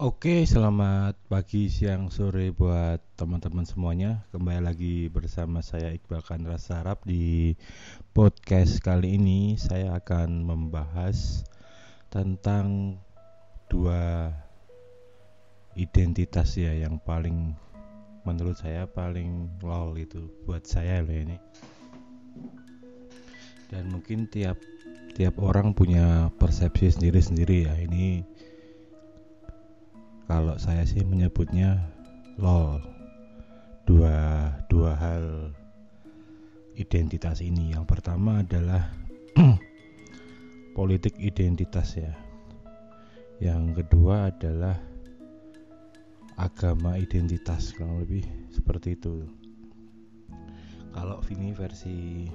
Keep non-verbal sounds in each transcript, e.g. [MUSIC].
Oke, selamat pagi, siang, sore buat teman-teman semuanya. Kembali lagi bersama saya Iqbal Kandra Sarap di podcast kali ini. Saya akan membahas tentang dua identitas ya yang paling menurut saya paling lol itu buat saya loh ini. Dan mungkin tiap tiap orang punya persepsi sendiri-sendiri ya. Ini kalau saya sih menyebutnya lol. Dua dua hal identitas ini. Yang pertama adalah [CLEARS THROAT] politik identitas ya. Yang kedua adalah agama identitas kurang lebih seperti itu. Kalau ini versi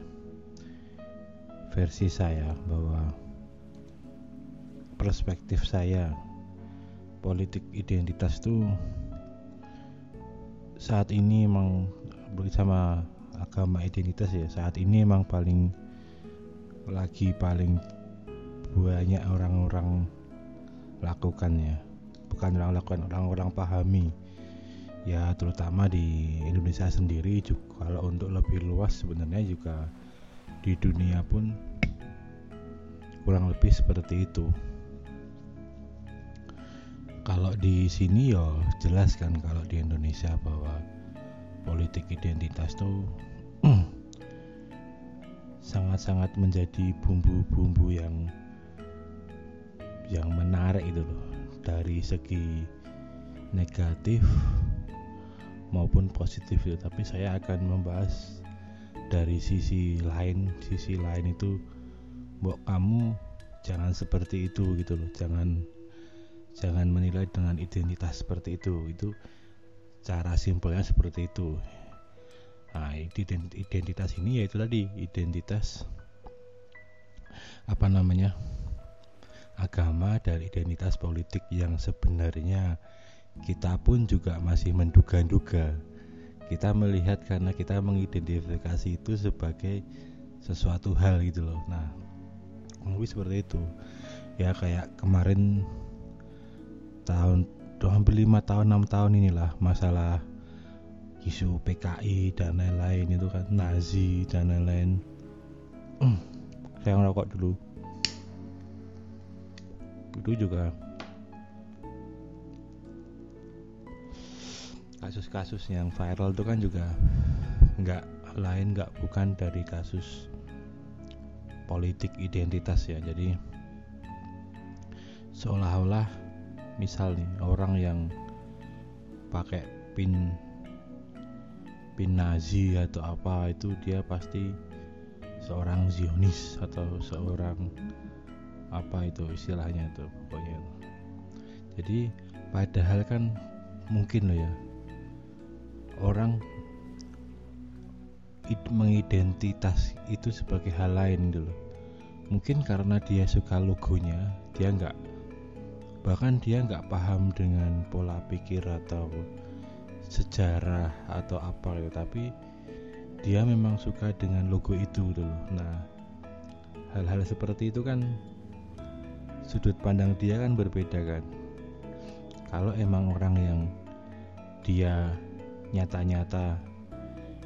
versi saya bahwa perspektif saya politik identitas itu saat ini emang bersama agama identitas ya saat ini emang paling lagi paling banyak orang-orang lakukan ya. Bukan orang lakukan orang-orang pahami. Ya terutama di Indonesia sendiri juga kalau untuk lebih luas sebenarnya juga di dunia pun kurang lebih seperti itu kalau di sini ya jelas kan kalau di Indonesia bahwa politik identitas tuh [CLEARS THROAT] sangat-sangat menjadi bumbu-bumbu yang yang menarik itu loh. Dari segi negatif maupun positif itu. Tapi saya akan membahas dari sisi lain sisi lain itu buat kamu jangan seperti itu gitu loh. Jangan jangan menilai dengan identitas seperti itu. Itu cara simpelnya seperti itu. Nah identitas ini yaitu tadi identitas apa namanya agama dan identitas politik yang sebenarnya kita pun juga masih menduga-duga. Kita melihat karena kita mengidentifikasi itu sebagai sesuatu hal gitu loh. Nah lebih seperti itu. Ya kayak kemarin tahun hampir lima tahun enam tahun inilah masalah isu PKI dan lain-lain itu kan Nazi dan lain-lain. Saya ngerokok dulu. Itu juga kasus-kasus yang viral itu kan juga nggak lain nggak bukan dari kasus politik identitas ya. Jadi seolah-olah misal nih orang yang pakai pin pin Nazi atau apa itu dia pasti seorang Zionis atau seorang apa itu istilahnya itu pokoknya jadi padahal kan mungkin loh ya orang mengidentitas itu sebagai hal lain dulu mungkin karena dia suka logonya dia nggak bahkan dia nggak paham dengan pola pikir atau sejarah atau apa gitu tapi dia memang suka dengan logo itu dulu nah hal-hal seperti itu kan sudut pandang dia kan berbeda kan. Kalau emang orang yang dia nyata-nyata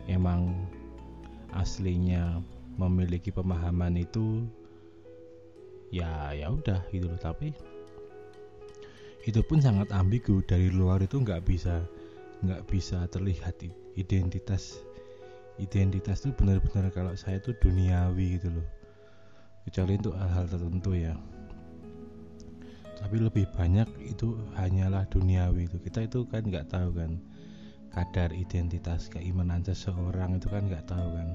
emang aslinya memiliki pemahaman itu ya ya udah gitu loh. Tapi itu pun sangat ambigu. Dari luar itu nggak bisa nggak bisa terlihat identitas. Identitas itu benar-benar kalau saya itu duniawi gitu loh. Kecuali untuk hal-hal tertentu ya. Tapi lebih banyak itu hanyalah duniawi itu. Kita itu kan nggak tahu kan. Kadar identitas keimanan seseorang itu kan nggak tahu kan.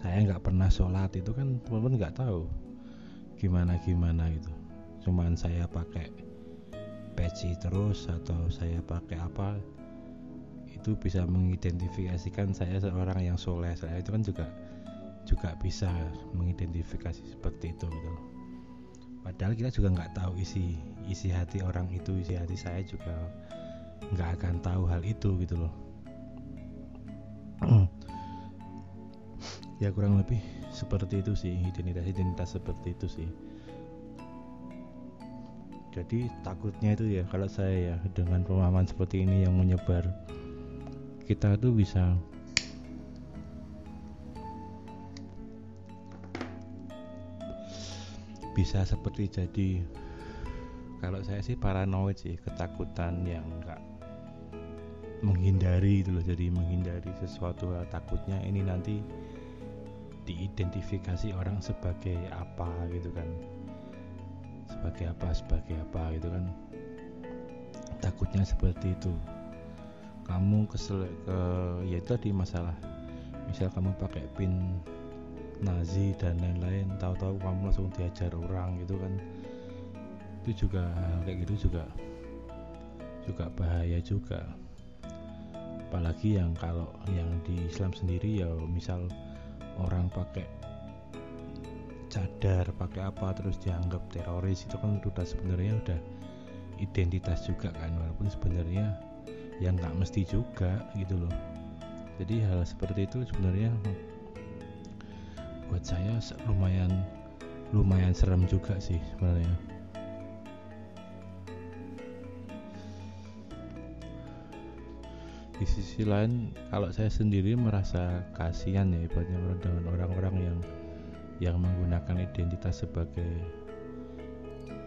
Saya nggak pernah sholat itu kan teman-teman nggak tahu. Gimana gimana itu cuman saya pakai peci terus atau saya pakai apa itu bisa mengidentifikasikan saya seorang yang soleh. Saya itu kan juga juga bisa mengidentifikasi seperti itu gitu. padahal kita juga nggak tahu isi isi hati orang itu isi hati saya juga nggak akan tahu hal itu gitu loh. [CLEARS THROAT] Ya kurang lebih seperti itu sih identitas identitas seperti itu sih jadi takutnya itu ya kalau saya ya dengan pemahaman seperti ini yang menyebar kita tuh bisa bisa seperti jadi kalau saya sih paranoid sih ketakutan yang enggak menghindari itu loh. Jadi menghindari sesuatu takutnya ini nanti diidentifikasi orang sebagai apa gitu kan sebagai apa sebagai apa gitu kan. Takutnya seperti itu. Kamu kesel ke ya itu tadi masalah. Misal kamu pakai pin Nazi dan lain-lain tahu-tahu kamu langsung diajar orang gitu kan. Itu juga kayak gitu juga juga bahaya juga. Apalagi yang kalau yang di Islam sendiri ya misal orang pakai cadar pakai apa terus dianggap teroris itu kan udah sebenarnya udah identitas juga kan walaupun sebenarnya yang nggak mesti juga gitu loh. Jadi hal seperti itu sebenarnya buat saya lumayan lumayan serem juga sih sebenarnya. Di sisi lain kalau saya sendiri merasa kasihan ya ibaratnya dengan orang-orang yang yang menggunakan identitas sebagai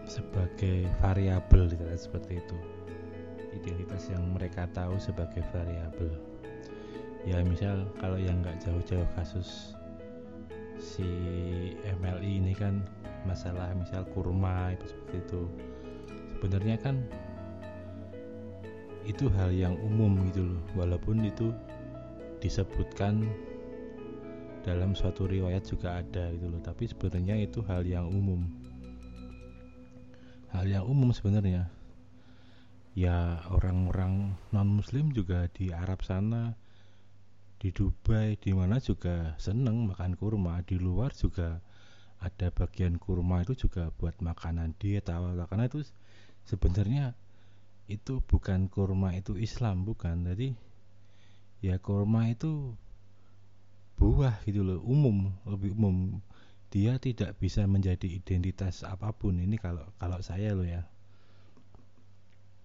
sebagai variabel gitu kan, seperti itu. Identitas yang mereka tahu sebagai variabel. Ya misal kalau yang nggak jauh-jauh kasus si MLI ini kan masalah misal kurma itu seperti itu. Sebenarnya kan itu hal yang umum gitu loh walaupun itu disebutkan dalam suatu riwayat juga ada gitu loh. Tapi sebenarnya itu hal yang umum. Hal yang umum sebenarnya. Ya orang-orang non muslim juga di Arab sana di Dubai di mana juga seneng makan kurma. Di luar juga ada bagian kurma itu juga buat makanan diet awal karena itu sebenarnya itu bukan kurma itu Islam bukan. Jadi ya kurma itu buah gitu loh umum lebih umum. Dia tidak bisa menjadi identitas apa pun. Ini kalau kalau saya loh ya.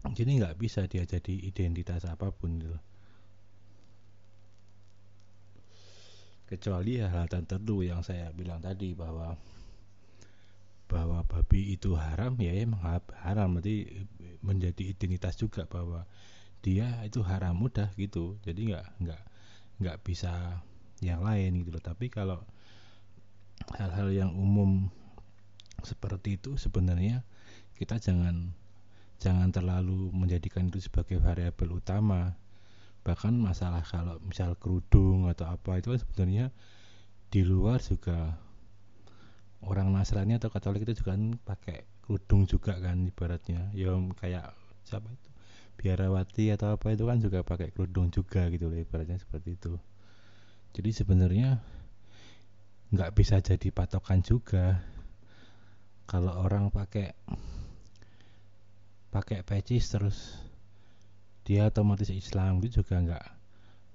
Jadi nggak bisa dia jadi identitas apa pun gitu loh. kecuali hal tertentu yang saya bilang tadi bahwa bahwa babi itu haram ya emang haram. Berarti menjadi identitas juga bahwa dia itu haram mudah gitu. Jadi nggak nggak nggak bisa yang lain gitu loh. Tapi kalau hal-hal yang umum seperti itu sebenarnya kita jangan jangan terlalu menjadikan itu sebagai variabel utama. Bahkan masalah kalau misal kerudung atau apa itu kan sebenarnya di luar juga orang Nasrani atau Katolik itu juga kan pakai kerudung juga kan ibaratnya. Ya kayak siapa itu? Biarawati atau apa itu kan juga pakai kerudung juga gitu loh ibaratnya seperti itu jadi sebenarnya nggak bisa jadi patokan juga. Kalau orang pakai pakai pecis terus dia otomatis Islam itu juga nggak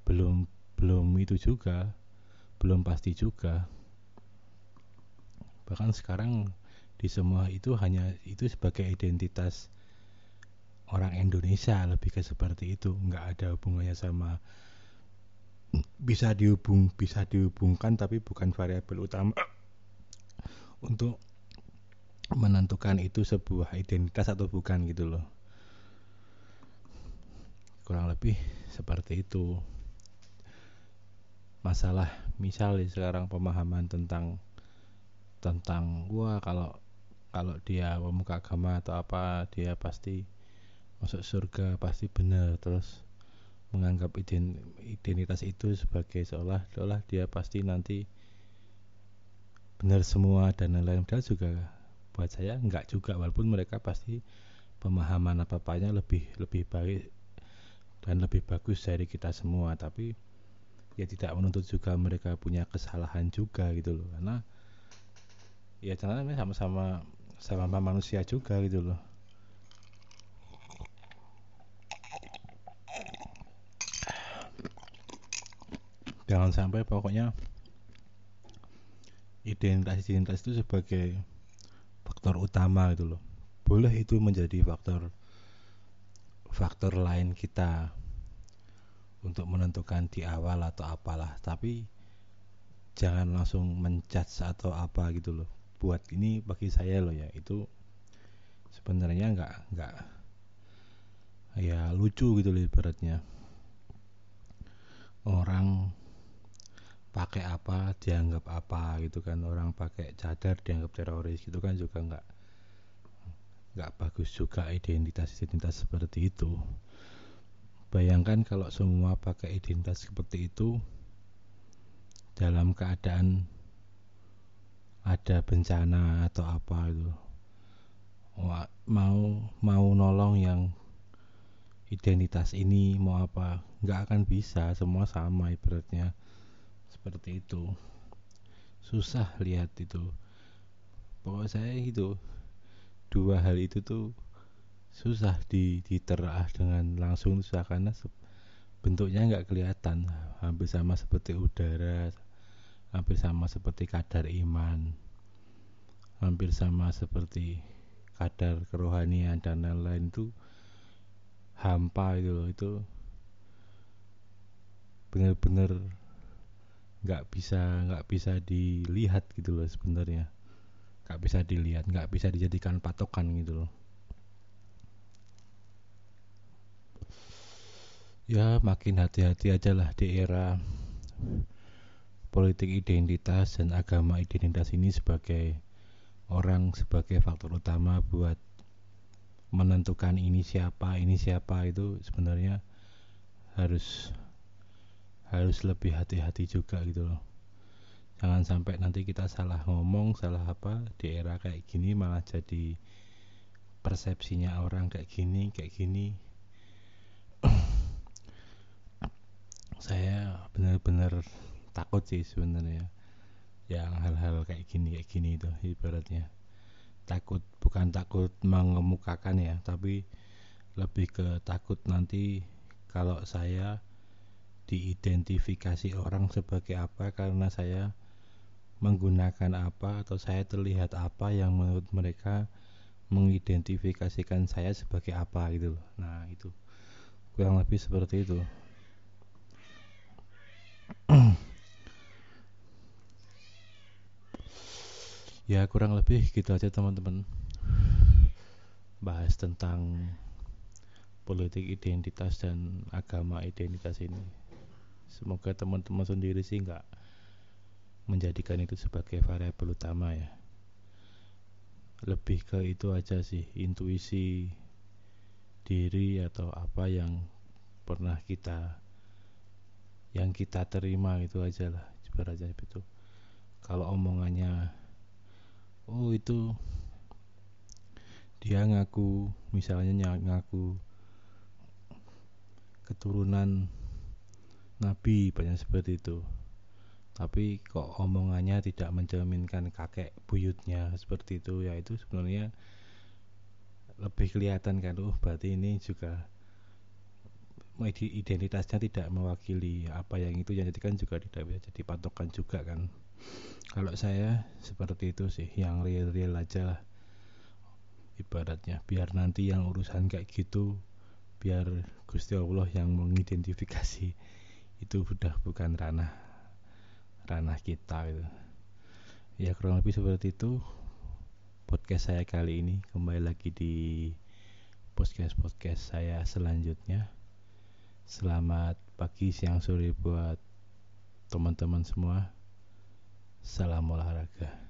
belum belum itu juga belum pasti juga. Bahkan sekarang di semua itu hanya itu sebagai identitas orang Indonesia lebih ke seperti itu. Nggak ada hubungannya sama bisa dihubung bisa dihubungkan tapi bukan variabel utama. Untuk menentukan itu sebuah identitas atau bukan gitu loh. Kurang lebih seperti itu. Masalah misal sekarang pemahaman tentang tentang gua kalau kalau dia pemuka agama atau apa dia pasti masuk surga pasti benar terus menganggap identitas itu sebagai seolah-olah dia pasti nanti benar semua dan lain-lain. Padahal juga buat saya enggak juga walaupun mereka pasti pemahaman apa-apanya lebih lebih baik dan lebih bagus dari kita semua. Tapi ya tidak menuntut juga mereka punya kesalahan juga gitu loh. Karena ya karena sama-sama sama manusia juga gitu loh jangan sampai pokoknya identitas identitas itu sebagai faktor utama gitu loh. Boleh itu menjadi faktor faktor lain kita untuk menentukan di awal atau apalah. Tapi jangan langsung menjudge atau apa gitu loh. Buat ini bagi saya loh ya itu sebenarnya nggak nggak ya lucu gitu loh ibaratnya. Orang pakai apa dianggap apa gitu kan. Orang pakai cadar dianggap teroris gitu kan juga nggak nggak bagus juga identitas identitas seperti itu. Bayangkan kalau semua pakai identitas seperti itu dalam keadaan ada bencana atau apa itu. Mau mau nolong yang identitas ini mau apa nggak akan bisa semua sama ibaratnya seperti itu. Susah lihat itu. Pokok saya itu dua hal itu tuh susah di diterah dengan langsung susah karena bentuknya nggak kelihatan. Hampir sama seperti udara hampir sama seperti kadar iman hampir sama seperti kadar kerohanian dan lain-lain itu hampa itu loh. Itu benar-benar nggak bisa nggak bisa dilihat gitu loh sebenarnya. Nggak bisa dilihat nggak bisa dijadikan patokan gitu loh. Ya makin hati-hati aja lah di era politik identitas dan agama identitas ini sebagai orang sebagai faktor utama buat menentukan ini siapa ini siapa itu sebenarnya harus harus lebih hati-hati juga gitu loh. Jangan sampai nanti kita salah ngomong salah apa di era kayak gini malah jadi persepsinya orang kayak gini kayak gini. [CLEARS THROAT] Saya benar-benar takut sih sebenarnya yang hal-hal kayak gini kayak gini itu ibaratnya. Takut bukan takut mengemukakan ya tapi lebih ke takut nanti kalau saya diidentifikasi orang sebagai apa karena saya menggunakan apa atau saya terlihat apa yang menurut mereka mengidentifikasikan saya sebagai apa gitu. Nah, itu kurang lebih seperti itu. [CLEARS THROAT] ya kurang lebih gitu aja teman-teman bahas tentang politik identitas dan agama identitas ini semoga teman-teman sendiri sih nggak menjadikan itu sebagai variabel utama ya. Lebih ke itu aja sih intuisi diri atau apa yang pernah kita yang kita terima itu aja lah aja itu kalau omongannya oh itu dia ngaku misalnya ngaku keturunan nabi banyak seperti itu. Tapi kok omongannya tidak mencerminkan kakek buyutnya seperti itu? Ya itu sebenarnya lebih kelihatan kan oh berarti ini juga identitasnya tidak mewakili apa yang itu. Yang jadi kan juga tidak bisa jadi patokan juga kan. Kalau saya seperti itu sih yang real-real aja lah. Ibaratnya biar nanti yang urusan kayak gitu biar Gusti Allah yang mengidentifikasi itu sudah bukan ranah ranah kita gitu. ya kurang lebih seperti itu podcast saya kali ini. Kembali lagi di podcast podcast saya selanjutnya. Selamat pagi siang sore buat teman-teman semua. Salam olahraga